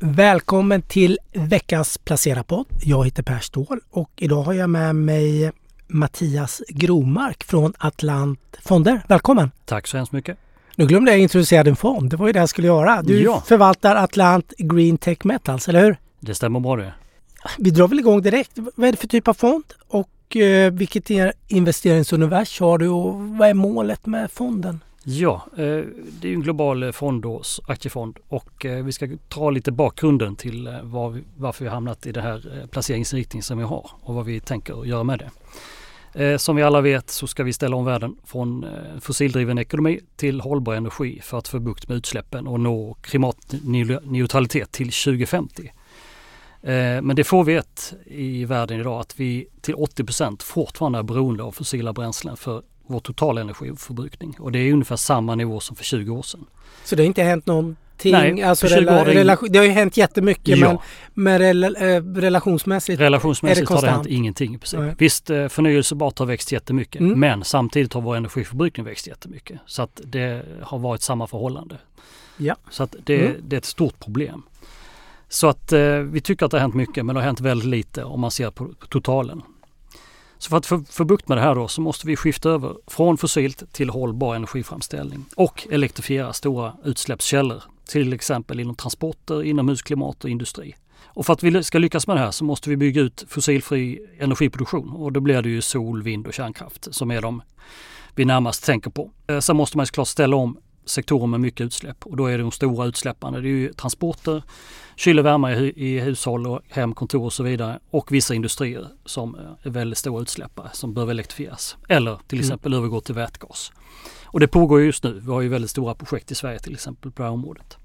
Välkommen till veckans Placera-podd. Jag heter Per Ståhl och idag har jag med mig Mattias Gromark från Atlant Fonder. Välkommen! Tack så hemskt mycket! Nu glömde jag introducera din fond. Det var ju det jag skulle göra. Du Ja. förvaltar Atlant Green Tech Metals, eller hur? Det stämmer bra det. Vi drar väl igång direkt. Vad är det för typ av fond? Och eh, vilket investeringsunivers har du och vad är målet med fonden? Ja, eh, det är en global eh, fond då, aktiefond och eh, vi ska ta lite bakgrunden till var vi, varför vi har hamnat i den här placeringsinriktningen som vi har och vad vi tänker göra med det. Som vi alla vet så ska vi ställa om världen från fossildriven ekonomi till hållbar energi för att få bukt med utsläppen och nå klimatneutralitet till 2050. Men det får vi ett i världen idag att vi till 80 fortfarande är beroende av fossila bränslen för vår totala energiförbrukning. Och det är ungefär samma nivå som för 20 år sedan. Så det har inte hänt någonting? Nej, alltså för 20 rela- relation, det har ju hänt jättemycket men, Ja, men rela, eh, relationsmässigt relationsmässigt är det har det hänt konstant? ingenting i princip. Nej. Visst, eh, förnyelsebart har växt jättemycket Mm. men samtidigt har vår energiförbrukning växt jättemycket. Så att det har varit samma förhållande. Ja. Så att det, Mm. det är ett stort problem. Så att eh, vi tycker att det har hänt mycket men det har hänt väldigt lite om man ser på totalen. Så för att få, få bukt med det här då så måste vi skifta över från fossilt till hållbar energiframställning och elektrifiera stora utsläppskällor. Till exempel inom transporter, inomhusklimat och industri. Och för att vi ska lyckas med det här så måste vi bygga ut fossilfri energiproduktion och då blir det ju sol, vind och kärnkraft som är de vi närmast tänker på. Eh, sen måste man såklart ställa om sektorer med mycket utsläpp och då är det de stora utsläpparna. Det är ju transporter, kyl och värme i, hu- i hushåll och hem, kontor och så vidare och vissa industrier som eh, är väldigt stora utsläppare som behöver elektrifieras. Eller till Mm. exempel övergå till vätgas. Och det pågår ju just nu. Vi har ju väldigt stora projekt i Sverige till exempel på det här området.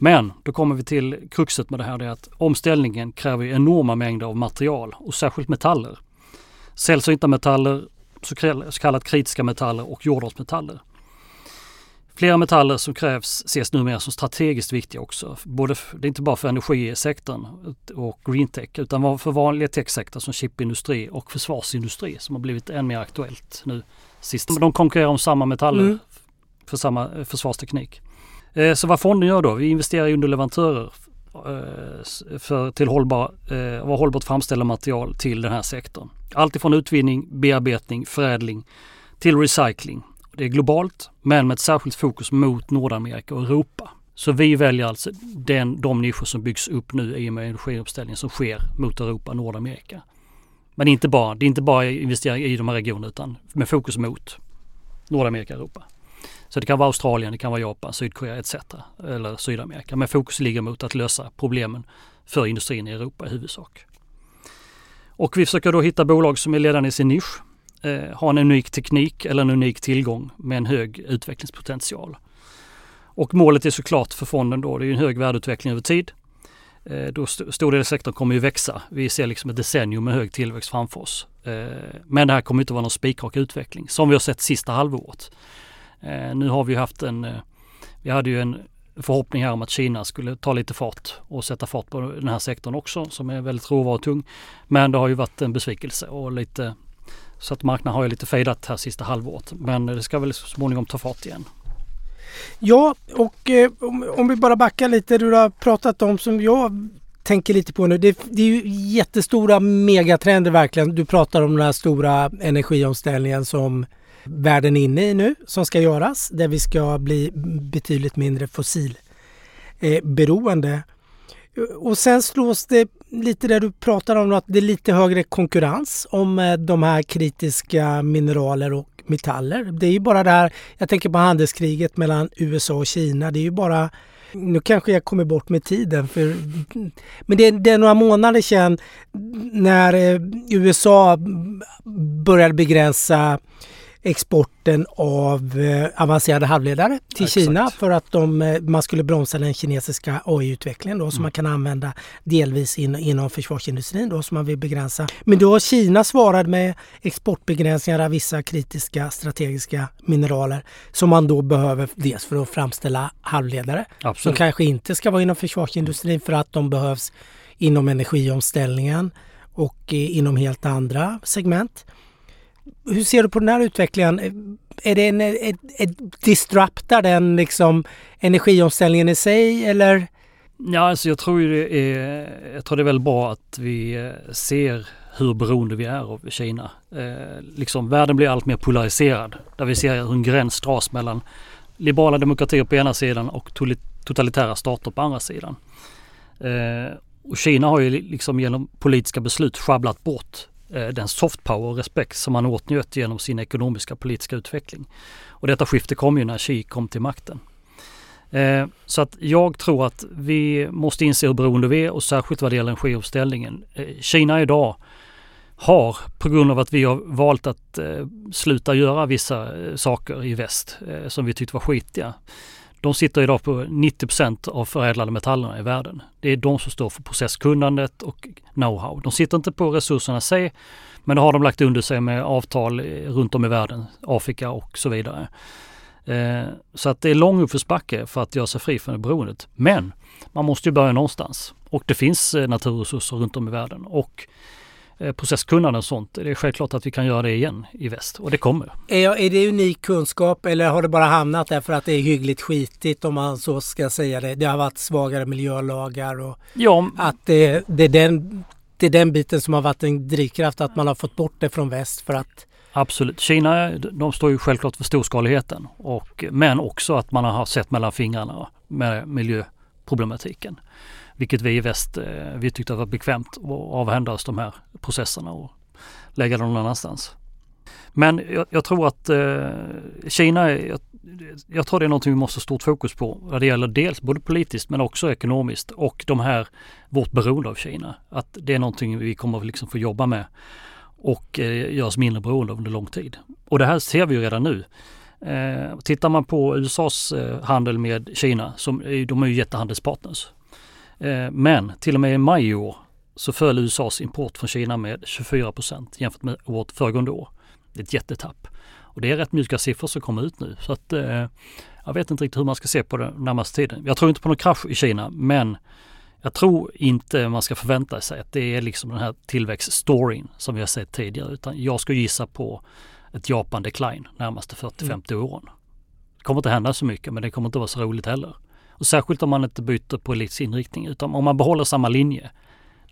Men då kommer vi till kruxet med det här. Det är att omställningen kräver enorma mängder av material och särskilt metaller. Sällsynta metaller, så kallat kritiska metaller och jordartsmetaller. Flera metaller som krävs ses numera som strategiskt viktiga också. Både, det är inte bara för energisektorn och green tech utan för vanliga techsektorn som chipindustri och försvarsindustri som har blivit än mer aktuellt nu. Sist. De konkurrerar om samma metaller Mm. för samma eh, försvarsteknik. Eh, Så vad fonden gör då? Vi investerar i underleverantörer eh, för, till hållbar, vad hållbart framställda material till den här sektorn. Allt ifrån utvinning, bearbetning, förädling till recycling. Det är globalt men med ett särskilt fokus mot Nordamerika och Europa. Så vi väljer alltså den, de nischer som byggs upp nu i och med energiuppställningen som sker mot Europa och Nordamerika. Men inte bara, det är inte bara investeringar i de här regionerna utan med fokus mot Nordamerika och Europa. Så det kan vara Australien, det kan vara Japan, Sydkorea etc. Eller Sydamerika. Men fokus ligger mot att lösa problemen för industrin i Europa i huvudsak. Och vi försöker då hitta bolag som är ledande i sin nisch, eh, har en unik teknik eller en unik tillgång med en hög utvecklingspotential. Och målet är såklart för fonden då, det är ju en hög värdeutveckling över tid. Eh, då st- stor del av sektorn kommer ju växa. Vi ser liksom ett decennium med hög tillväxt framför oss. Eh, men det här kommer inte vara någon spikrak utveckling som vi har sett sista halvåret. Eh, nu har vi ju haft en, eh, vi hade ju en förhoppning här om att Kina skulle ta lite fart och sätta fart på den här sektorn också som är väldigt råvarutung. Men det har ju varit en besvikelse och lite så att marknaden har ju lite fejdat här sista halvåret. Men det ska väl så småningom ta fart igen. Ja, och eh, om, om vi bara backar lite. Du har pratat om som jag tänker lite på nu. Det, det är ju jättestora megatrender verkligen. Du pratar om den här stora energiomställningen som världen är inne i nu som ska göras. Där vi ska bli betydligt mindre fossilberoende. eh. Och sen slås det lite det du pratar om att det är lite högre konkurrens om eh, de här kritiska mineraler och metaller. Det är ju bara det här, jag tänker på handelskriget mellan USA och Kina. Det är ju bara, nu kanske jag kommer bort med tiden, för, men det är, det är några månader sedan när eh, USA började begränsa exporten av eh, avancerade halvledare till Exakt. Kina för att de, eh, man skulle bromsa den kinesiska AI-utvecklingen då som Mm. man kan använda delvis in, inom försvarsindustrin då som man vill begränsa. Men då har Kina svarat med exportbegränsningar av vissa kritiska strategiska mineraler som man då behöver dels för att framställa halvledare som Absolut. kanske inte ska vara inom försvarsindustrin för att de behövs inom energiomställningen och eh, inom helt andra segment. Hur ser du på den här utvecklingen? Är det en ett, är, disruptar den liksom energiomställningen i sig eller? Ja, alltså jag tror ju det är, jag tror det är väldigt bra att vi eh, ser hur beroende vi är av Kina. Eh, liksom världen blir allt mer polariserad där vi ser hur en gräns dras mellan liberala demokratier på ena sidan och totalitära stater på andra sidan. Eh, och Kina har ju liksom genom politiska beslut sjabblat bort Eh, den soft power och respekt som man åtnjöt genom sin ekonomiska politiska utveckling. Och detta skifte kom ju när Xi kom till makten. Eh, så att jag tror att vi måste inse hur beroende vi är och särskilt vad det gäller energiomställningen. Eh, Kina idag har på grund av att vi har valt att sluta göra vissa saker i väst som vi tyckte var skitiga. De sitter idag på 90% av förädlade metallerna i världen. Det är de som står för processkunnandet och know-how. De sitter inte på resurserna sig, men det har de lagt under sig med avtal runt om i världen, Afrika och så vidare. Eh, så att det är lång uppförsbacke för att göra sig fri från det beroendet. Men man måste ju börja någonstans och det finns eh, naturresurser runt om i världen och processkunnande och sånt. Det är självklart att vi kan göra det igen i väst och det kommer. Är, är det unik kunskap eller har det bara hamnat där för att det är hyggligt skitigt om man så ska säga det? Det har varit svagare miljölagar och ja. att det, det, är den, det är den biten som har varit en drivkraft att man har fått bort det från väst för att Absolut. Kina de står ju självklart för storskaligheten och, men också att man har sett mellan fingrarna med miljöproblematiken. Vilket vi i väst, eh, vi tyckte var bekvämt att avhända oss de här processerna och lägga dem någon annanstans. Men jag, jag tror att eh, Kina, jag, jag, tror det är någonting vi måste ha stort fokus på vad det gäller dels både politiskt men också ekonomiskt och de här, vårt beroende av Kina. Att det är någonting vi kommer liksom få jobba med och eh, göra oss mindre beroende under lång tid. Och det här ser vi ju redan nu. Eh, tittar man på USAs eh, handel med Kina, som, de är ju jättehandelspartners. Eh, men till och med i maj i år så föll USAs import från Kina med 24 procent jämfört med året föregående år. Det är ett jättetapp. Och det är rätt mjuka siffror som kommer ut nu. Så att, eh, jag vet inte riktigt hur man ska se på det närmaste tiden. Jag tror inte på någon krasch i Kina men jag tror inte man ska förvänta sig att det är liksom den här tillväxtstoryn som vi har sett tidigare utan jag skulle gissa på ett Japan decline närmaste 40-50 mm. åren. Det kommer inte hända så mycket men det kommer inte vara så roligt heller. Och särskilt om man inte byter politisk inriktning utan om man behåller samma linje.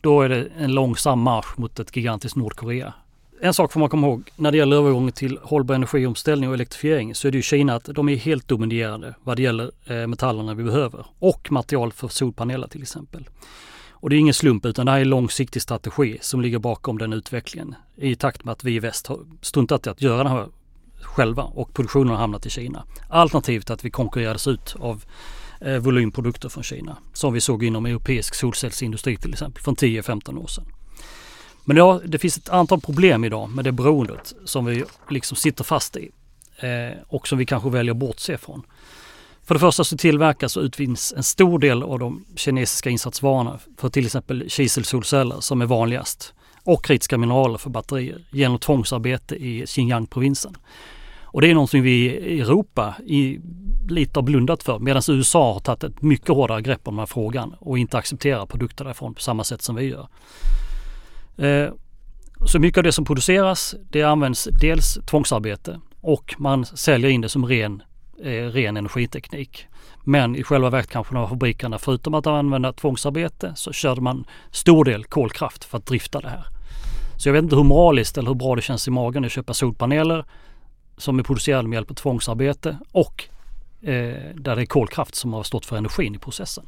Då är det en långsam marsch mot ett gigantiskt Nordkorea. En sak får man komma ihåg när det gäller övergången till hållbar energiomställning och elektrifiering så är det ju Kina att de är helt dominerande vad det gäller eh, metallerna vi behöver och material för solpaneler till exempel. Och det är ingen slump utan det här är en långsiktig strategi som ligger bakom den utvecklingen i takt med att vi i väst har struntat i att göra det här själva och produktionen har hamnat i Kina. Alternativt att vi konkurrerades ut av eh, volymprodukter från Kina. Som vi såg inom europeisk solcellsindustri till exempel från 10-15 år sedan. Men ja, det finns ett antal problem idag med det beroendet som vi liksom sitter fast i eh, och som vi kanske väljer att bortse från. För det första så tillverkas och utvinns en stor del av de kinesiska insatsvarorna för till exempel kiselsolceller som är vanligast och kritiska mineraler för batterier genom tvångsarbete i Xinjiang-provinsen. Och det är någonting vi i Europa i, lite har blundat för medan USA har tagit ett mycket hårdare grepp om den här frågan och inte accepterar produkter därifrån på samma sätt som vi gör. Eh, så mycket av det som produceras det används dels tvångsarbete och man säljer in det som ren, eh, ren energiteknik. Men i själva verket kanske de här fabrikerna förutom att använda tvångsarbete så körde man stor del kolkraft för att drifta det här. Så jag vet inte hur moraliskt eller hur bra det känns i magen att köpa solpaneler som är producerade med hjälp av tvångsarbete och eh, där det är kolkraft som har stått för energin i processen.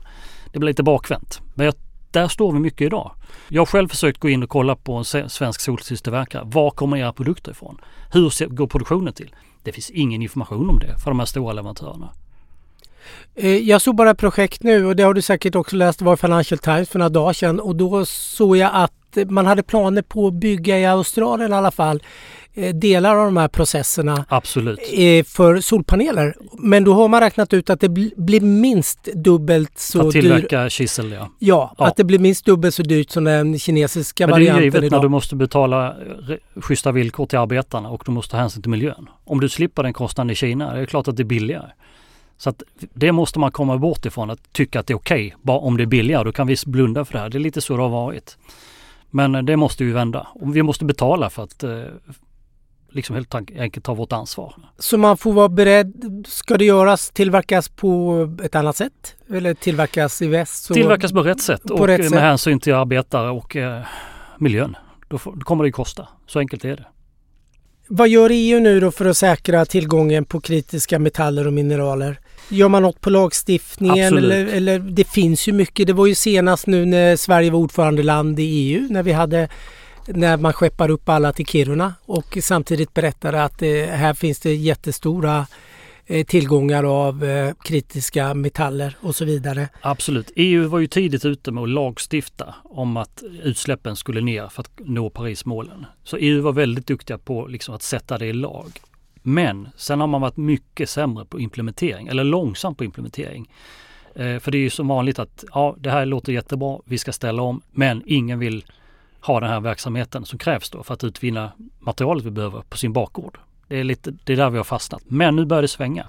Det blir lite bakvänt. Men jag, där står vi mycket idag. Jag har själv försökt gå in och kolla på en svensk solcellstillverkare. Var kommer era produkter ifrån? Hur går produktionen till? Det finns ingen information om det för de här stora leverantörerna. Eh, jag såg bara projekt nu och det har du säkert också läst. Det var Financial Times för några dagar sedan och då såg jag att man hade planer på att bygga i Australien i alla fall delar av de här processerna Absolut. för solpaneler. Men då har man räknat ut att det blir minst dubbelt så dyrt. Att tillverka dyr... kisel ja. ja. ja. att det blir minst dubbelt så dyrt som den kinesiska varianten idag. Men det är givet när du måste betala schyssta villkor till arbetarna och du måste ta hänsyn till miljön. Om du slipper den kostnaden i Kina, är det klart att det är billigare. Så att det måste man komma bort ifrån, att tycka att det är okej, okay, bara om det är billigare. Då kan vi blunda för det här. Det är lite så det har varit. Men det måste vi vända. Och vi måste betala för att liksom helt enkelt ta vårt ansvar. Så man får vara beredd. Ska det göras, tillverkas på ett annat sätt? Eller tillverkas i väst? Tillverkas på rätt sätt på och rätt med sätt. hänsyn till arbetare och eh, miljön. Då, får, då kommer det ju kosta. Så enkelt är det. Vad gör EU nu då för att säkra tillgången på kritiska metaller och mineraler? Gör man något på lagstiftningen? Eller, eller det finns ju mycket. Det var ju senast nu när Sverige var ordförandeland i EU när vi hade när man skeppar upp alla till Kiruna och samtidigt berättade att eh, här finns det jättestora eh, tillgångar av eh, kritiska metaller och så vidare. Absolut. EU var ju tidigt ute med att lagstifta om att utsläppen skulle ner för att nå Parismålen. Så EU var väldigt duktiga på liksom att sätta det i lag. Men sen har man varit mycket sämre på implementering, eller långsam på implementering. Eh, för det är ju som vanligt att ja, det här låter jättebra, vi ska ställa om, men ingen vill ha den här verksamheten som krävs då för att utvinna materialet vi behöver på sin bakgård. Det är, lite, det är där vi har fastnat. Men nu börjar det svänga.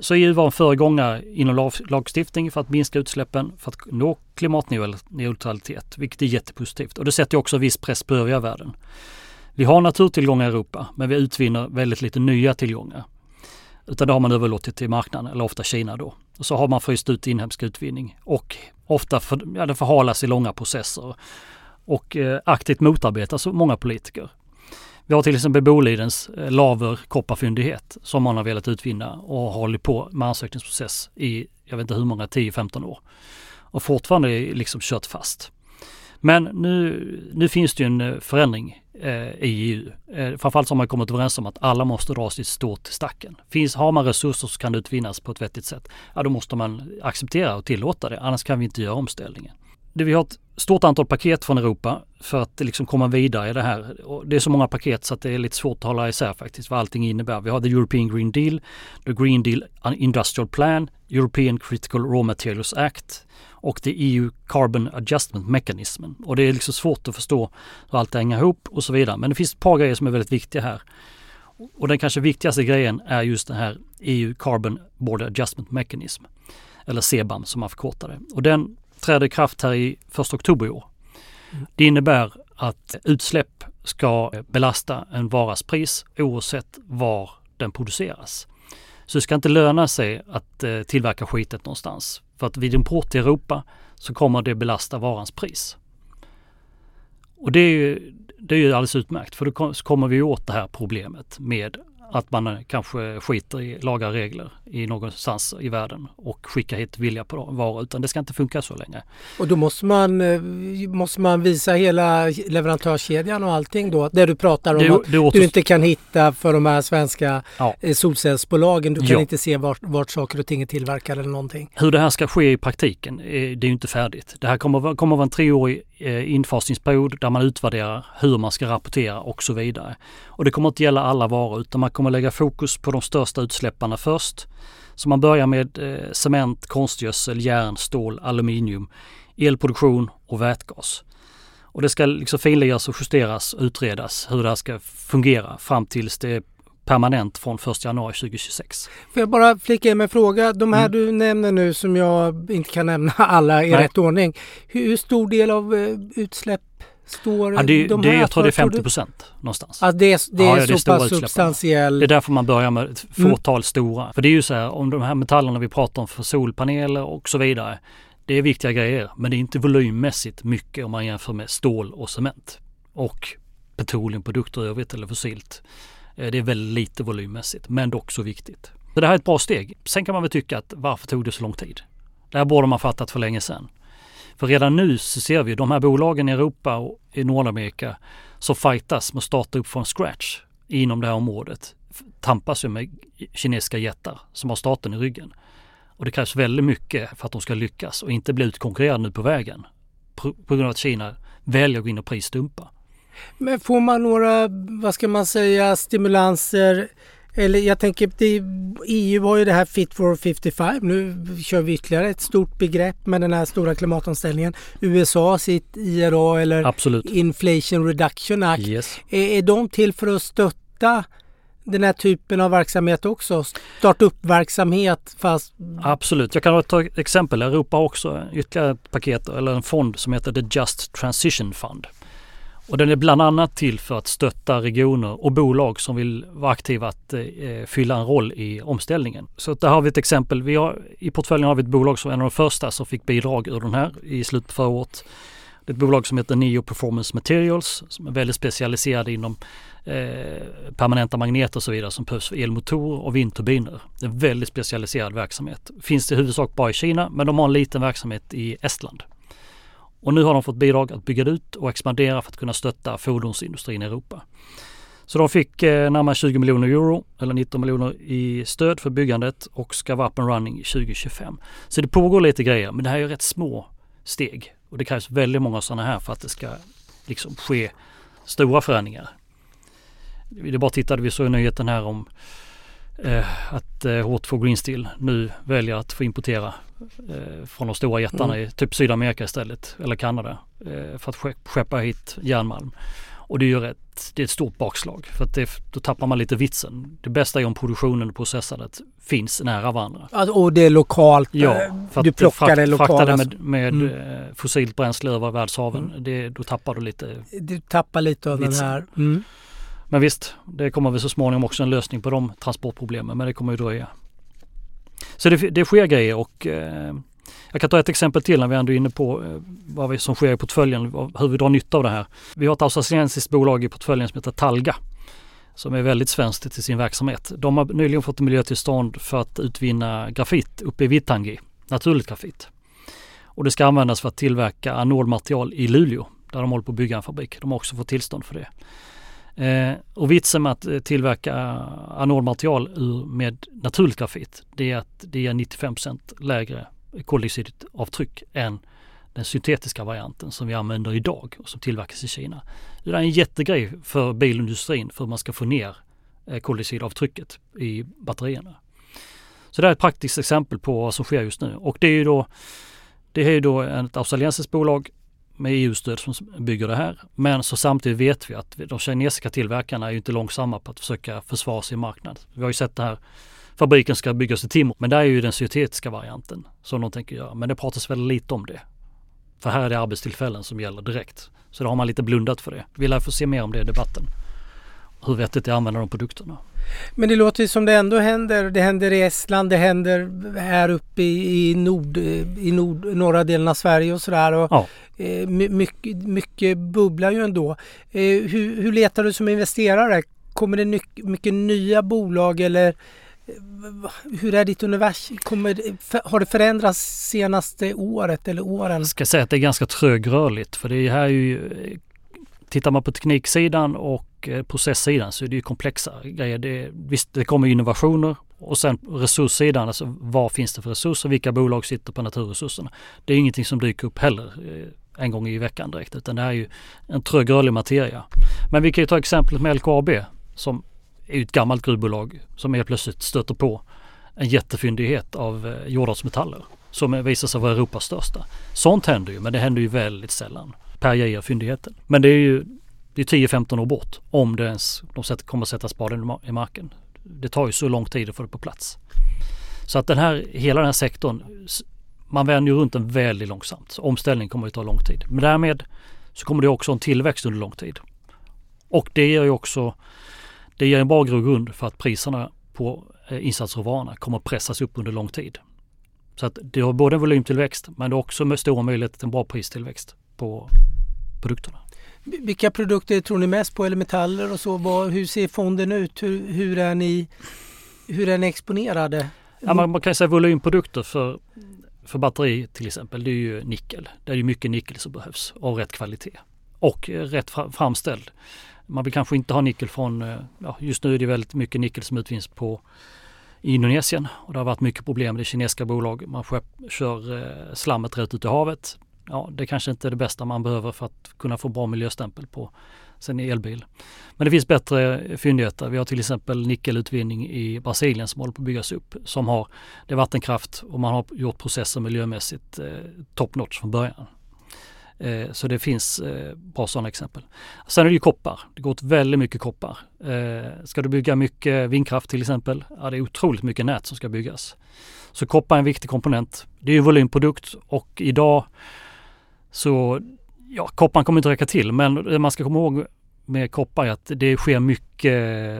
Så EU var en föregångare inom lagstiftning för att minska utsläppen, för att nå klimatneutralitet, vilket är jättepositivt. Och det sätter också viss press på övriga världen. Vi har naturtillgångar i Europa, men vi utvinner väldigt lite nya tillgångar. Utan det har man överlåtit till marknaden, eller ofta Kina då. Och så har man fryst ut inhemsk utvinning och ofta för, ja, det förhalas i långa processer och eh, aktivt motarbetas av många politiker. Vi har till exempel Bolidens eh, laver kopparfyndighet som man har velat utvinna och har hållit på med ansökningsprocess i, jag vet inte hur många, 10-15 år. Och fortfarande är liksom kört fast. Men nu, nu finns det ju en eh, förändring eh, i EU. Eh, framförallt så har man kommit överens om att alla måste dra sitt stå till stacken. Finns, har man resurser så kan det utvinnas på ett vettigt sätt. Ja, då måste man acceptera och tillåta det. Annars kan vi inte göra omställningen. Det, vi har ett stort antal paket från Europa för att liksom komma vidare i det här. Och det är så många paket så att det är lite svårt att hålla isär faktiskt vad allting innebär. Vi har the European Green Deal, the Green Deal Industrial Plan, European Critical Raw Materials Act och the EU Carbon Adjustment Mechanism. Och det är liksom svårt att förstå hur allt det hänger ihop och så vidare. Men det finns ett par grejer som är väldigt viktiga här. Och den kanske viktigaste grejen är just den här EU Carbon Border Adjustment Mechanism. Eller CBAM som man förkortar det. Och den träder i kraft här i 1 oktober i år. Det innebär att utsläpp ska belasta en varas pris oavsett var den produceras. Så det ska inte löna sig att eh, tillverka skitet någonstans. För att vid import till Europa så kommer det belasta varans pris. Och det är ju, det är ju alldeles utmärkt för då kommer vi åt det här problemet med att man kanske skiter i lagar och regler i någonstans i världen och skickar hit vilja på varor utan det ska inte funka så länge. Och då måste man, eh, måste man visa hela leverantörskedjan och allting då? Det du pratar om det, att det du inte kan hitta för de här svenska ja. Eh, solcellsbolagen. Du kan ja. inte se vart, vart saker och ting är tillverkade eller någonting. Hur det här ska ske i praktiken, det är ju inte färdigt. Det här kommer, kommer vara en treårig eh, Eh, infasningsperiod där man utvärderar hur man ska rapportera och så vidare. Och det kommer inte gälla alla varor utan man kommer lägga fokus på de största utsläpparna först. Så man börjar med eh, cement, konstgödsel, järn, stål, aluminium, elproduktion och vätgas. Och det ska liksom finläggas och justeras och utredas hur det här ska fungera fram tills det är permanent från 1 januari 2026. Får jag bara flika in med en fråga. De här mm. du nämner nu som jag inte kan nämna alla i Nej. rätt ordning. Hur stor del av eh, utsläpp står ja, det, de det, här Jag tror det är 50 procent någonstans. Alltså det är, det är ja, så pass substantiell... Det är därför man börjar med ett mm. fåtal mm. stora. För det är ju så här om de här metallerna vi pratar om för solpaneler och så vidare. Det är viktiga grejer men det är inte volymmässigt mycket om man jämför med stål och cement. Och petroleumprodukter i övrigt eller fossilt. Eh, det är väldigt lite volymmässigt men dock så viktigt. Så det här är ett bra steg. Sen kan man väl tycka att varför tog det så lång tid? Det här borde man fattat för länge sedan. För redan nu så ser vi de här bolagen i Europa och i Nordamerika som fightas med att starta upp från scratch inom det här området tampas ju med kinesiska jättar som har staten i ryggen. Och det krävs väldigt mycket för att de ska lyckas och inte bli utkonkurrerade nu på vägen. På grund av att Kina väljer att gå in och prisdumpa. Men får man några, vad ska man säga, stimulanser eller jag tänker, det, EU har ju det här Fit for 55. Nu kör vi ytterligare ett stort begrepp med den här stora klimatomställningen. USA sitt IRA eller Absolut. Inflation Reduction Act. Yes. Är, är de till för att stötta den här typen av verksamhet också? Starta upp verksamhet fast... Absolut. Jag kan ta exempel. Europa har också ytterligare ett paket eller en fond som heter The Just Transition Fund. Och den är bland annat till för att stötta regioner och bolag som vill vara aktiva att eh, fylla en roll i omställningen. Så där har vi ett exempel. Vi har, I portföljen har vi ett bolag som är en av de första som fick bidrag ur den här i slutet på förra året. Det är ett bolag som heter Neo Performance Materials som är väldigt specialiserade inom eh, permanenta magneter och så vidare som behövs för elmotorer och vindturbiner. Det är en väldigt specialiserad verksamhet. Finns det i huvudsak bara i Kina men de har en liten verksamhet i Estland. Och nu har de fått bidrag att bygga ut och expandera för att kunna stötta fordonsindustrin i Europa. Så de fick eh, närmare 20 miljoner euro eller 19 miljoner i stöd för byggandet och ska vara up and running 2025. Så det pågår lite grejer men det här är rätt små steg och det krävs väldigt många sådana här för att det ska liksom ske stora förändringar. Det bara tittade, vi såg nyheten här om eh, att eh, H2 Green Steel nu väljer att få importera eh, från de stora jättarna mm. i typ Sydamerika istället eller Kanada eh, för att skeppa hit järnmalm. Och det är ju ett, det är ett stort bakslag för att det, då tappar man lite vitsen. Det bästa är om produktionen och processandet finns nära varandra. och det är lokalt? Ja, eh, för du plockar frakt, det lokalt? Frakta det med, med mm. Fossilt bränsle över världshaven. Mm. Det, då tappar du lite Du tappar lite av vitsen. den här. Mm. Men visst, det kommer väl så småningom också en lösning på de transportproblemen men det kommer ju dröja. Så det, det sker grejer och eh, jag kan ta ett exempel till när vi ändå är inne på eh, vad vi, som sker i portföljen, hur vi drar nytta av det här. Vi har ett australiensiskt bolag i portföljen som heter Talga som är väldigt svenskt till sin verksamhet. De har nyligen fått miljötillstånd för att utvinna grafit uppe i Vittangi, naturligt grafit. Och det ska användas för att tillverka anodmaterial i Luleå där de håller på att bygga en fabrik. De har också fått tillstånd för det. Eh, och vitsen med att eh, tillverka anodmaterial med naturligt grafit det är att det är 95% lägre koldioxidavtryck än den syntetiska varianten som vi använder idag och som tillverkas i Kina. Det är en jättegrej för bilindustrin för hur man ska få ner eh, koldioxidavtrycket i batterierna. Så det är ett praktiskt exempel på vad som sker just nu och det är ju då det är ju då ett australiensiskt bolag med EU-stöd som bygger det här. Men så samtidigt vet vi att de kinesiska tillverkarna är ju inte långsamma på att försöka försvara sin marknad. Vi har ju sett det här fabriken ska byggas i Timor. Men där är ju den syntetiska varianten som de tänker göra. Men det pratas väldigt lite om det. För här är det arbetstillfällen som gäller direkt. Så då har man lite blundat för det. Vi lär få se mer om det i debatten. Hur vettigt det är att använda de produkterna. Men det låter som det ändå händer. Det händer i Estland, det händer här uppe i, i, nord, i nord, norra delen av Sverige och sådär. Och, ja. eh, mycket, mycket bubblar ju ändå. Eh, hur, hur letar du som investerare? Kommer det mycket nya bolag eller hur är ditt universum? Kommer, har det förändrats senaste året eller åren? Jag ska säga att det är ganska trögrörligt för det här är ju Tittar man på tekniksidan och eh, processsidan så är det ju komplexa grejer. Det, visst, det kommer innovationer och sen resurssidan, alltså vad finns det för resurser? Vilka bolag sitter på naturresurserna? Det är ingenting som dyker upp heller eh, en gång i veckan direkt utan det är ju en trögrörlig materia. Men vi kan ju ta exemplet med LKAB som är ett gammalt gruvbolag som helt plötsligt stöter på en jättefyndighet av eh, jordartsmetaller som visar sig vara Europas största. Sånt händer ju men det händer ju väldigt sällan per Geijer-fyndigheten. Men det är ju det är 10-15 år bort om det ens de kommer sätta spaden i marken. Det tar ju så lång tid att få det på plats. Så att den här, hela den här sektorn, man vänder ju runt den väldigt långsamt. Så omställning kommer att ta lång tid. Men därmed så kommer det också en tillväxt under lång tid. Och det ger ju också det ger en bra grogrund för att priserna på eh, insatsråvarorna kommer att pressas upp under lång tid. Så att det har både en volymtillväxt men det har också med stora möjligheter till en bra pristillväxt på produkterna. Vilka produkter tror ni mest på eller metaller och så? hur ser fonden ut? Hur, hur, är, ni, hur är ni exponerade? Ja, man, man kan säga volymprodukter för, för batteri till exempel. Det är ju nickel. Det är ju mycket nickel som behövs av rätt kvalitet och rätt framställd. Man vill kanske inte ha nickel från, eh, ja, just nu är det väldigt mycket nickel som utvinns på i Indonesien och det har varit mycket problem med det kinesiska bolag. Man kör eh, slammet rätt ut i havet. Ja, det kanske inte är det bästa man behöver för att kunna få bra miljöstämpel på sin elbil. Men det finns bättre fyndigheter. Vi har till exempel nickelutvinning i Brasilien som håller på att byggas upp. Som har, det är vattenkraft och man har gjort processer miljömässigt eh, top notch från början. Eh, så det finns eh, bra sådana exempel. Sen är det ju koppar. Det går åt väldigt mycket koppar. Eh, ska du bygga mycket vindkraft till exempel, ja det är otroligt mycket nät som ska byggas. Så koppar är en viktig komponent. Det är ju volymprodukt och idag så Ja, kopparn kommer inte räcka till men det man ska komma ihåg med koppar är att det sker mycket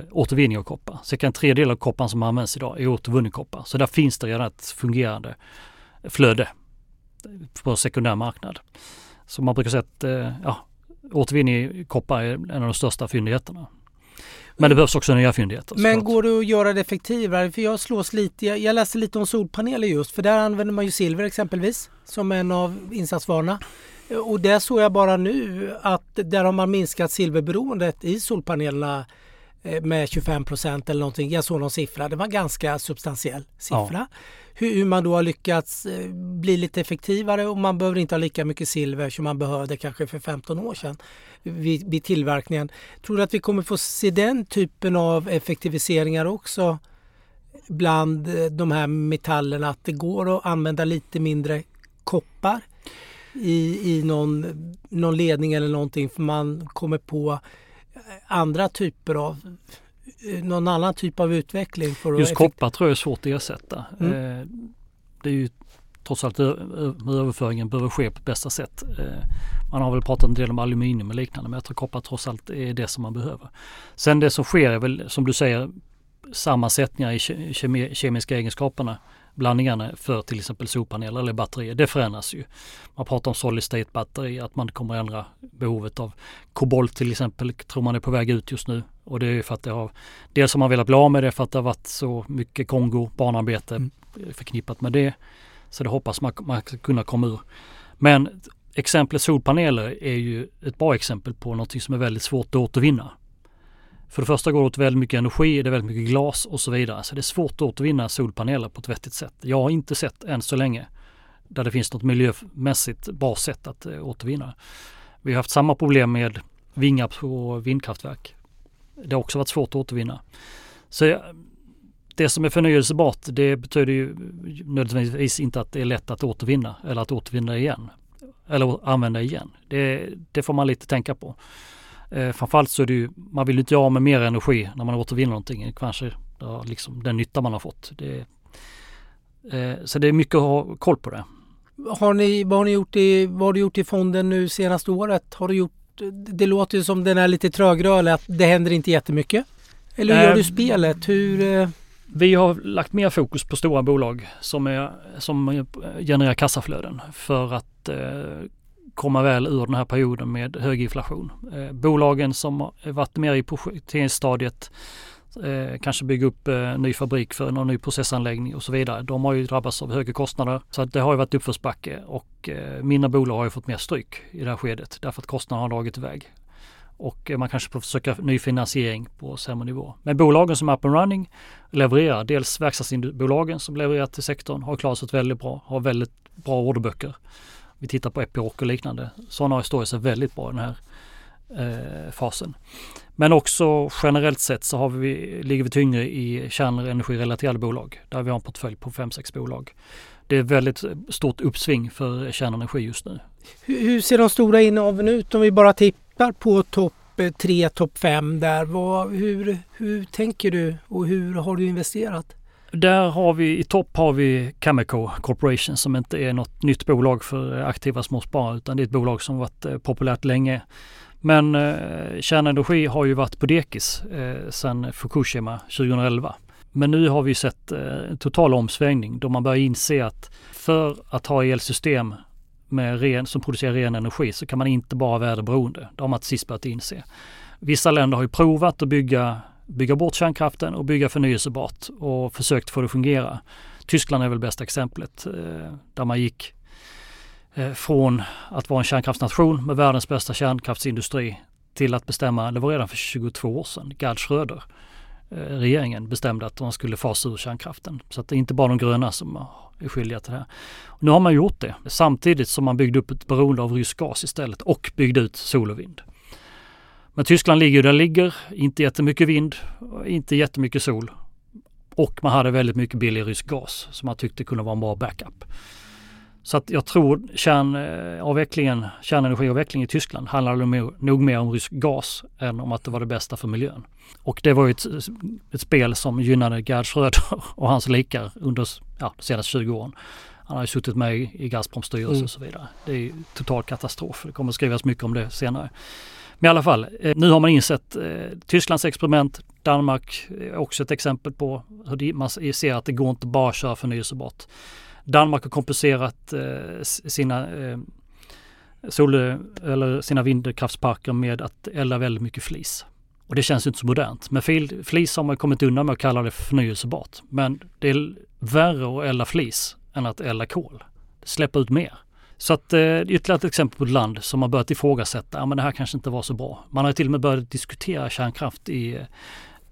eh, återvinning av koppar. Cirka en tredjedel av kopparn som används idag är återvunnen koppar. Så där finns det redan ett fungerande flöde på sekundär marknad. Så man brukar säga att eh, ja, återvinning i koppar är en av de största fyndigheterna. Men det behövs också nya fyndigheter. Men såklart. går det att göra det effektivare? För jag slås lite, jag, jag läste lite om solpaneler just för där använder man ju silver exempelvis som en av insatsvarorna. Och det såg jag bara nu att där har man minskat silverberoendet i solpanelerna med 25 procent eller någonting. Jag såg någon siffra. Det var en ganska substantiell siffra. Ja. Hur, hur, man då har lyckats eh, bli lite effektivare och man behöver inte ha lika mycket silver som man behövde kanske för 15 år sedan vid, vid tillverkningen. Tror du att vi kommer få se den typen av effektiviseringar också bland eh, de här metallerna? Att det går att använda lite mindre koppar i, i någon, någon ledning eller någonting för man kommer på andra typer av någon annan typ av utveckling. För Just koppar tror jag är svårt att ersätta. Mm. Eh, det är ju trots allt överföringen behöver ske på bästa sätt. Eh, man har väl pratat en del om aluminium och liknande men jag tror koppar trots allt är det som man behöver. Sen det som sker är väl som du säger sammansättningar i kemiska egenskaperna blandningarna för till exempel solpaneler eller batterier. Det förändras ju. Man pratar om solid state batteri, att man kommer ändra behovet av kobolt till exempel, tror man är på väg ut just nu. Och det är för att det har, dels har man velat bli av med det för att det har varit så mycket Kongo, barnarbete mm. förknippat med det. Så det hoppas man, man ska kunna komma ur. Men exemplet solpaneler är ju ett bra exempel på något som är väldigt svårt att återvinna. För det första går det åt väldigt mycket energi, det är väldigt mycket glas och så vidare. Så det är svårt att återvinna solpaneler på ett vettigt sätt. Jag har inte sett än så länge där det finns något miljömässigt bra sätt att eh, återvinna. Vi har haft samma problem med vingar på vindkraftverk. Det har också varit svårt att återvinna. Så det som är förnyelsebart det betyder ju nödvändigtvis inte att det är lätt att återvinna eller att återvinna igen. Eller använda igen. Det, det får man lite tänka på. Eh, framförallt så är det ju, man vill inte göra med mer energi när man återvinner någonting. Kanske ja, liksom den nytta man har fått. Det, eh, så det är mycket att ha koll på det. Har ni, vad har ni gjort i, vad har du gjort i fonden nu senaste året? Har du gjort, det låter ju som den är lite trögrörlig, att det händer inte jättemycket. Eller hur gör du eh, spelet? Hur... Eh? Vi har lagt mer fokus på stora bolag som, är, som genererar kassaflöden för att eh, komma väl ur den här perioden med hög inflation. Eh, bolagen som varit mer i projekteringsstadiet eh, kanske bygga upp eh, ny fabrik för någon ny processanläggning och så vidare. De har ju drabbats av högre kostnader så att det har ju varit uppförsbacke och eh, mindre bolag har ju fått mer stryk i det här skedet därför att kostnaderna har dragit iväg. Och eh, man kanske får försöka ny finansiering på sämre nivå. Men bolagen som är up and running levererar. Dels verkstadsbolagen som levererar till sektorn har klarat sig väldigt bra, har väldigt bra orderböcker vi tittar på Epiroc och liknande. Sådana står sig väldigt bra i den här eh, fasen. Men också generellt sett så har vi, ligger vi tyngre i kärnenergirelaterade bolag där vi har en portfölj på 5-6 bolag. Det är väldigt stort uppsving för kärnenergi just nu. Hur, hur ser de stora innehaven ut om vi bara tittar på topp eh, 3, topp 5 där? Vad, hur, hur tänker du och hur har du investerat? Där har vi, i topp har vi Cameco Corporation som inte är något nytt bolag för eh, aktiva småsparare utan det är ett bolag som varit eh, populärt länge. Men eh, kärnenergi har ju varit på dekis eh, sedan Fukushima 2011. Men nu har vi sett eh, en total omsvängning då man börjar inse att för att ha elsystem med ren, som producerar ren energi så kan man inte bara vara väderberoende. Det har man till sist börjat inse. Vissa länder har ju provat att bygga bygga bort kärnkraften och bygga förnyelsebart och försökt få det att fungera. Tyskland är väl bästa exemplet eh, där man gick eh, från att vara en kärnkraftsnation med världens bästa kärnkraftsindustri till att bestämma, det var redan för 22 år sedan, Gerd Schröder, eh, regeringen bestämde att man skulle fasa ur kärnkraften. Så att det är inte bara de gröna som är skyldiga till det här. Nu har man gjort det samtidigt som man byggde upp ett beroende av rysk gas istället och byggde ut sol och vind. Men Tyskland ligger där ligger, inte jättemycket vind, inte jättemycket sol. Och man hade väldigt mycket billig rysk gas som man tyckte kunde vara en bra backup. Så att jag tror kärnavvecklingen, kärnenergiavvecklingen i Tyskland handlade nog mer om rysk gas än om att det var det bästa för miljön. Och det var ju ett, ett spel som gynnade Gerd Schröder och hans likar under ja, de senaste 20 åren. Han har ju suttit med i, Gazproms styrelse Mm. och så vidare. Det är ju total katastrof. Det kommer att skrivas mycket om det senare. Men i alla fall, eh, nu har man insett eh, Tysklands experiment, Danmark är också ett exempel på hur man ser att det går inte bara att köra förnyelsebart. Danmark har kompenserat eh, sina eh, sol eller sina vindkraftsparker med att elda väldigt mycket flis. Och det känns ju inte så modernt. Men flis har man kommit undan med att kalla det förnyelsebart. Men det är värre att elda flis än att elda kol. Det släpper ut mer. Så att eh, är ytterligare ett exempel på ett land som har börjat ifrågasätta, ja men det här kanske inte var så bra. Man har till och med börjat diskutera kärnkraft i,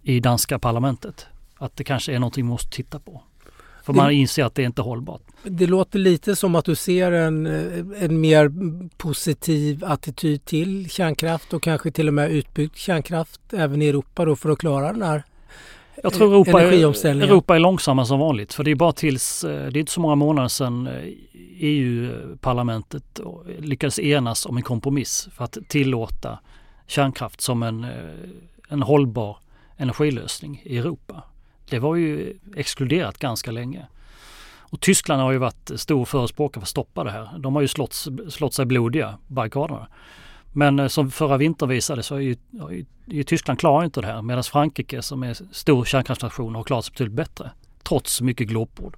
i danska parlamentet. Att det kanske är någonting man måste titta på. För man Det- inser att det är inte hållbart. Det låter lite som att du ser en, eh, en mer positiv attityd till kärnkraft och kanske till och med utbyggd kärnkraft även i Europa då för att klara den här Jag tror Europa. Europa är långsamma som vanligt. För det är bara tills, eh, det är inte så många månader sedan eh, EU-parlamentet lyckades enas om en kompromiss för att tillåta kärnkraft som en, eh, en hållbar energilösning i Europa. Det var ju exkluderat ganska länge. Och Tyskland har ju varit stor förespråkare för att stoppa det här. De har ju slått, slått sig blodiga, barrikaderna. Men eh, som förra vintern visade så är ju, är ju, Tyskland klarar inte det här medan Frankrike som är stor kärnkraftsnation har klarat sig betydligt bättre. Trots mycket glåpord.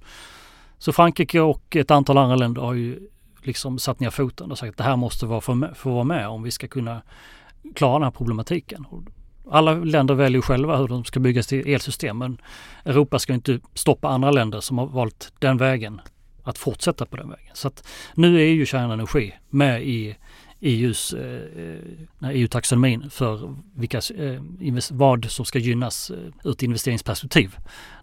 Så Frankrike och ett antal andra länder har ju liksom satt ner foten och sagt att det här måste vara få, få vara med om vi ska kunna klara den här problematiken. Alla länder väljer själva hur de ska bygga sitt elsystem men Europa ska inte stoppa andra länder som har valt den vägen att fortsätta på den vägen. Så att nu är ju kärnenergi med i EUs, eh, EU-taxonomin för vilka, eh, vad som ska gynnas eh, ur ett investeringsperspektiv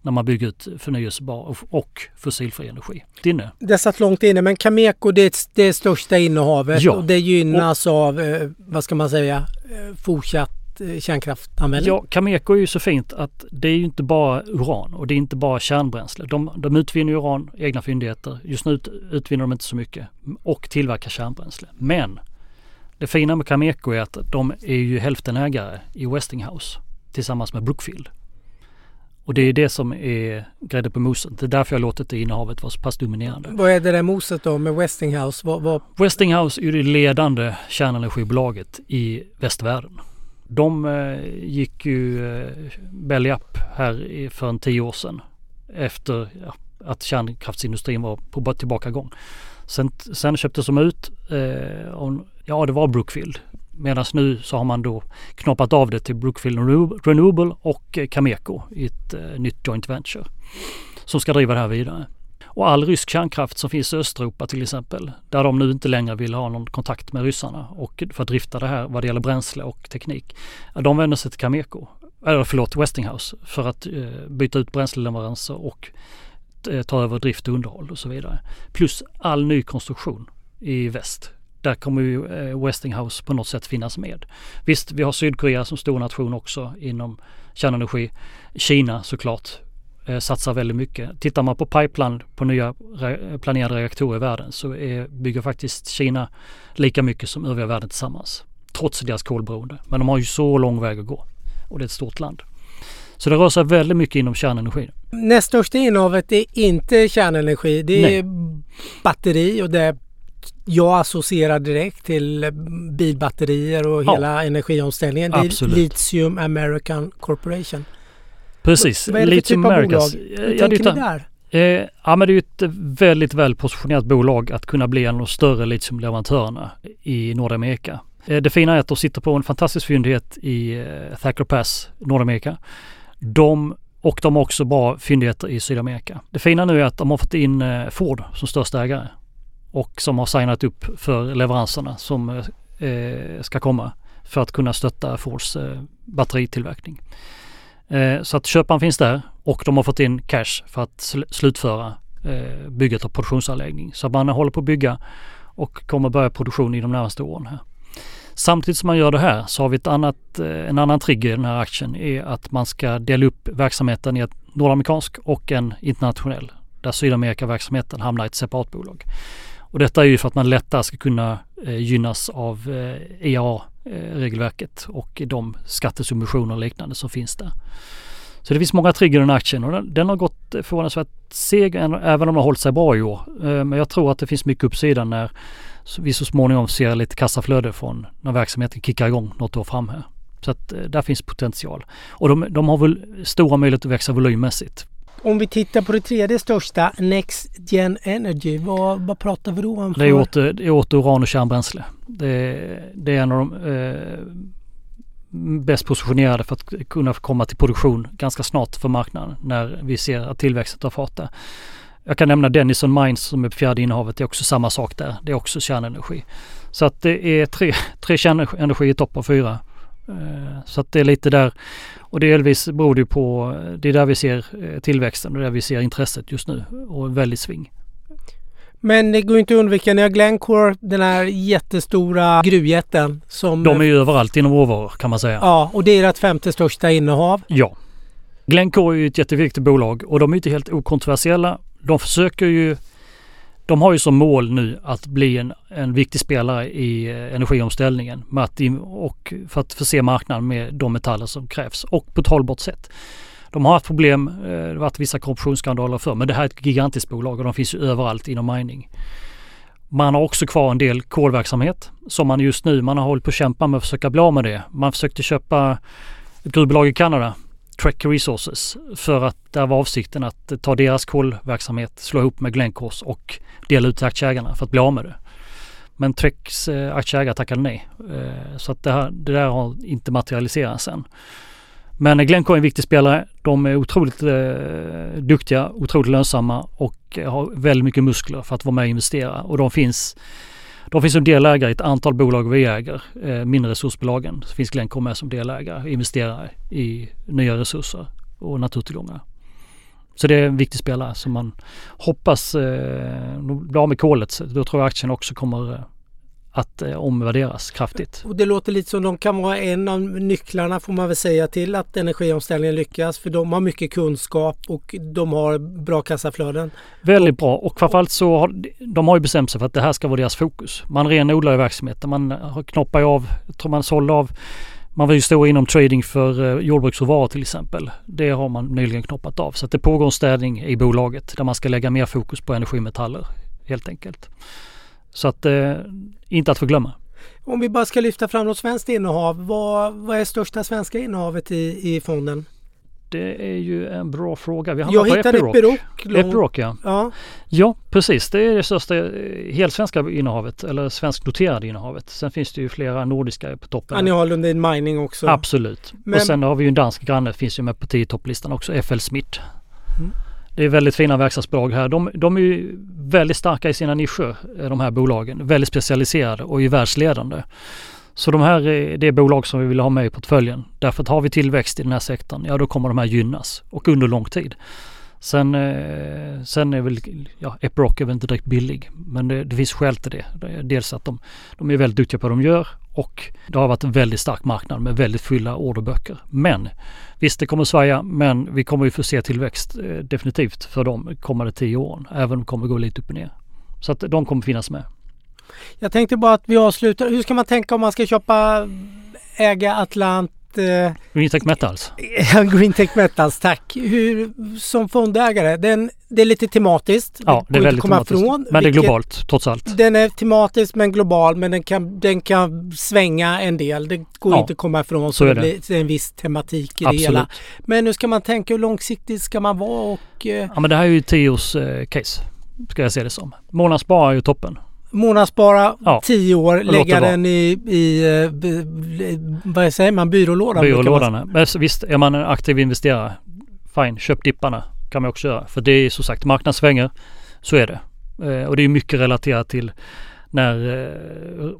när man bygger ut förnyelsebar och, och fossilfri energi. Dinne? Det satt långt inne men Cameco det är det största innehavet Ja. och det gynnas av, eh, vad ska man säga, eh, fortsatt eh, kärnkraftanvändning. Ja, Cameco är ju så fint att det är ju inte bara uran och det är inte bara kärnbränsle. De, de utvinner uran, egna fyndigheter. Just nu ut, utvinner de inte så mycket och tillverkar kärnbränsle. Men det fina med Cameco är att de är ju hälftenägare i Westinghouse tillsammans med Brookfield. Och det är det som är grädde på moset. Det är därför jag låtit det innehavet vara så pass dominerande. Vad är det där moset då med Westinghouse? Vad, vad, Westinghouse är det ledande kärnenergibolaget i västvärlden. De eh, gick ju eh, belly up här för en tio år sedan efter ja, att kärnkraftsindustrin var på tillbakagång. Sen, sen köptes de ut, eh, ja det var Brookfield. Medan nu så har man då knoppat av det till Brookfield Renewable och eh, Cameco i ett eh, nytt joint venture som ska driva det här vidare. Och all rysk kärnkraft som finns i Östeuropa till exempel, där de nu inte längre vill ha någon kontakt med ryssarna och för att drifta det här vad det gäller bränsle och teknik. De vänder sig till Cameco, eller förlåt Westinghouse, för att eh, byta ut bränsleleveranser och eh, ta över drift och underhåll och så vidare. Plus all ny konstruktion i väst. Där kommer ju eh, Westinghouse på något sätt finnas med. Visst, vi har Sydkorea som stor nation också inom kärnenergi. Kina såklart eh, satsar väldigt mycket. Tittar man på pipeline på nya re- planerade reaktorer i världen så är, bygger faktiskt Kina lika mycket som övriga världen tillsammans. Trots deras kolberoende. Men de har ju så lång väg att gå. Och det är ett stort land. Så det rör sig väldigt mycket inom kärnenergi näst största innehavet är inte kärnenergi. Det är batteri och det jag associerar direkt till bilbatterier och Ja. hela energiomställningen. Det är Absolut. Litium American Corporation. Precis. Vad är det för Litium typ av bolag? Hur ja, det tänker ni där? Eh, ja men det är ett väldigt väl positionerat bolag att kunna bli en av de större litiumleverantörerna i Nordamerika. Eh, det fina är att de sitter på en fantastisk fyndighet i eh, Thacker Pass, Nordamerika. De, och de har också bra fyndigheter i Sydamerika. Det fina nu är att de har fått in eh, Ford som största ägare och som har signat upp för leveranserna som eh, ska komma för att kunna stötta Fords eh, batteritillverkning. Eh, så att köparen finns där och de har fått in cash för att sl- slutföra eh, bygget av produktionsanläggning. Så man håller på att bygga och kommer börja produktion i de närmaste åren här. Samtidigt som man gör det här så har vi ett annat, eh, en annan trigger i den här aktien är att man ska dela upp verksamheten i ett nordamerikansk och en internationell. Där Sydamerika-verksamheten hamnar i ett separat bolag. Och detta är ju för att man lättare ska kunna eh, gynnas av eh, EA-regelverket eh, och de skattesubventioner och liknande som finns där. Så det finns många trigger i den aktien och den, den har gått förvånansvärt seg även om den har hållit sig bra i år. Men jag tror att det finns mycket uppsida när vi så småningom ser lite kassaflöde från när verksamheten kickar igång något år fram här. Så att eh, där finns potential. Och de, de har väl stora möjligheter att växa volymmässigt. Om vi tittar på det tredje största, Next Gen Energy, vad, vad pratar vi då om? För? Det är åter, det är åter uran och kärnbränsle. Det, det är en av de eh, bäst positionerade för att kunna komma till produktion ganska snart för marknaden när vi ser att tillväxten tar fart där. Jag kan nämna Denison Mines som är på fjärde innehavet. Det är också samma sak där. Det är också kärnenergi. Så att det är tre, tre kärnenergi i topp av fyra. Eh, så att det är lite där och delvis beror det på, det är där vi ser eh, tillväxten och där vi ser intresset just nu och väldigt sving. Men det går inte att undvika, ni har Glencore, den här jättestora gruvjätten som... De är ju överallt inom råvaror kan man säga. Ja, och det är ert femte största innehav. Ja. Glencore är ju ett jätteviktigt bolag och de är inte helt okontroversiella. De försöker ju de har ju som mål nu att bli en, en viktig spelare i eh, energiomställningen med att, och för att förse marknaden med de metaller som krävs och på ett hållbart sätt. De har haft problem, eh, det har varit vissa korruptionsskandaler för men det här är ett gigantiskt bolag och de finns ju överallt inom mining. Man har också kvar en del kolverksamhet som man just nu, man har hållit på att kämpa med att försöka bli av med det. Man försökte köpa ett gruvbolag i Kanada Trek Resources för att där var avsikten att ta deras kolverksamhet, slå ihop med Glencores och dela ut till aktieägarna för att bli av med det. Men Treks eh, aktieägare tackade nej. Eh, så att det, här, det där har inte materialiserats än. Men Glencore är en viktig spelare. De är otroligt eh, duktiga, otroligt lönsamma och har väldigt mycket muskler för att vara med och investera. Och de finns de finns som delägare i ett antal bolag vi äger, eh, mindre resursbolagen. Så finns Glencore med som delägare, investerar i nya resurser och naturtillgångar. Så det är en viktig spelare som man hoppas eh, bli av med kolet. Då tror jag aktien också kommer eh, att eh, omvärderas kraftigt. Och det låter lite som de kan vara en av nycklarna får man väl säga till att energiomställningen lyckas. För de har mycket kunskap och de har bra kassaflöden. Väldigt och, bra och framförallt så har de har ju bestämt sig för att det här ska vara deras fokus. Man renodlar ju verksamheten. Man knoppar av, jag tror man sålde av man vill ju stå inom trading för eh, jordbruksråvaror till exempel. Det har man nyligen knoppat av. Så det pågår en städning i bolaget där man ska lägga mer fokus på energimetaller helt enkelt. Så att eh, inte att förglömma. Om vi bara ska lyfta fram något svenskt innehav. Vad, vad är största svenska innehavet i, i fonden? Det är ju en bra fråga. Vi Jag hittade Epiroc. Epiroc, Epiroc ja. ja. Ja precis, det är det största eh, helsvenska innehavet eller svensknoterade innehavet. Sen finns det ju flera nordiska på toppen. Ja, ni har Lundin Mining också. Absolut. Men... Och sen har vi ju en dansk granne, finns ju med på 10 topplistan också, FL Smith. Mm. Det är väldigt fina verkstadsbolag här. De, de är ju väldigt starka i sina nischer, eh, de här bolagen. Väldigt specialiserade och är världsledande. Så de här är det bolag som vi vill ha med i portföljen. Därför att har vi tillväxt i den här sektorn, ja då kommer de här gynnas och under lång tid. Sen, eh, sen är väl, ja Epiroc är väl inte direkt billig men det, det finns skäl till det. Dels att de, de är väldigt duktiga på vad de gör och det har varit en väldigt stark marknad med väldigt fulla orderböcker. Men visst det kommer svaja men vi kommer ju få se tillväxt eh, definitivt för de kommande tio åren. Även om det kommer gå lite upp och ner. Så att de kommer finnas med. Jag tänkte bara att vi avslutar. Hur ska man tänka om man ska köpa äga Atlant Eh, Greentech Metals. Greentech Metals, tack. Hur, som fondägare, den, det är lite tematiskt. Ja, det är väldigt tematiskt. Ifrån, men det är globalt trots allt. Den är tematisk men global men den kan, den kan svänga en del. Det går ja, inte att komma ifrån. Så, så är det. blir en viss tematik i Absolut. det hela. Men nu ska man tänka hur långsiktigt ska man vara och... Eh, ja men det här är ju tio års eh, case. Ska jag se det som. Månadsspara är ju toppen månadsspara, ja. tio år, lägga den i, i eh, vad säger man, byrålådan? Byrålådan. Men visst, är man en aktiv investerare, fine, köp dipparna kan man också göra. För det är som sagt marknadssvänger, så är det. Eh, och det är mycket relaterat till när eh,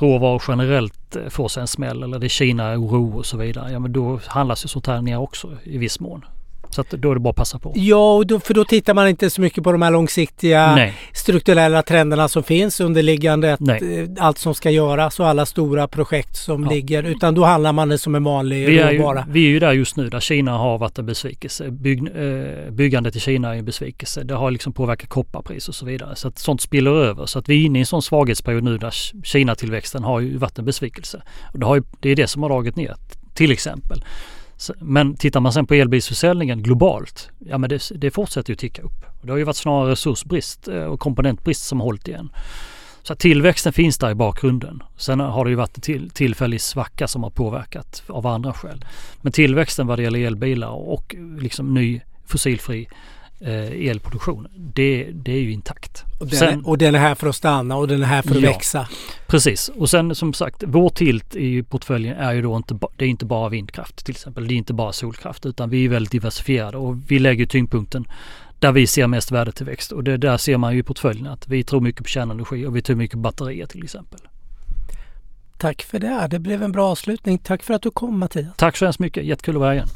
råvaror generellt får sig en smäll eller det är Kina-oro och så vidare. Ja men då handlas ju sånt här ner också i viss mån. Så att då är det bara att passa på. Ja, då, för då tittar man inte så mycket på de här långsiktiga Nej. strukturella trenderna som finns underliggande. Att, eh, allt som ska göras och alla stora projekt som ja. ligger. Utan då handlar man det som en vanlig vi är råvara. Ju, vi är ju där just nu där Kina har varit en besvikelse. Bygg, eh, byggandet i Kina är en besvikelse. Det har liksom påverkat kopparpris och så vidare. Så att sånt spiller över. Så att vi är inne i en sån svaghetsperiod nu där Kina-tillväxten har ju varit en besvikelse. Och det, har ju, det är det som har dragit ner till exempel. Men tittar man sen på elbilsförsäljningen globalt, ja men det, det fortsätter ju ticka upp. Det har ju varit snarare resursbrist eh, och komponentbrist som har hållit igen. Så tillväxten finns där i bakgrunden. Sen har det ju varit en till, tillfällig svacka som har påverkat av andra skäl. Men tillväxten vad det gäller elbilar och liksom ny fossilfri eh, elproduktion, det, det är ju intakt. Och den, sen, är, och den är här för att stanna och den är här för att ja, växa. Precis och sen som sagt vår tilt i portföljen är ju då inte, det är inte bara vindkraft till exempel. Det är inte bara solkraft utan vi är väldigt diversifierade och vi lägger tyngdpunkten där vi ser mest värdetillväxt och det där ser man ju i portföljen att vi tror mycket på kärnenergi och vi tror mycket på batterier till exempel. Tack för det. Det blev en bra avslutning. Tack för att du kom Mattias. Tack så hemskt mycket. Jättekul att vara här igen.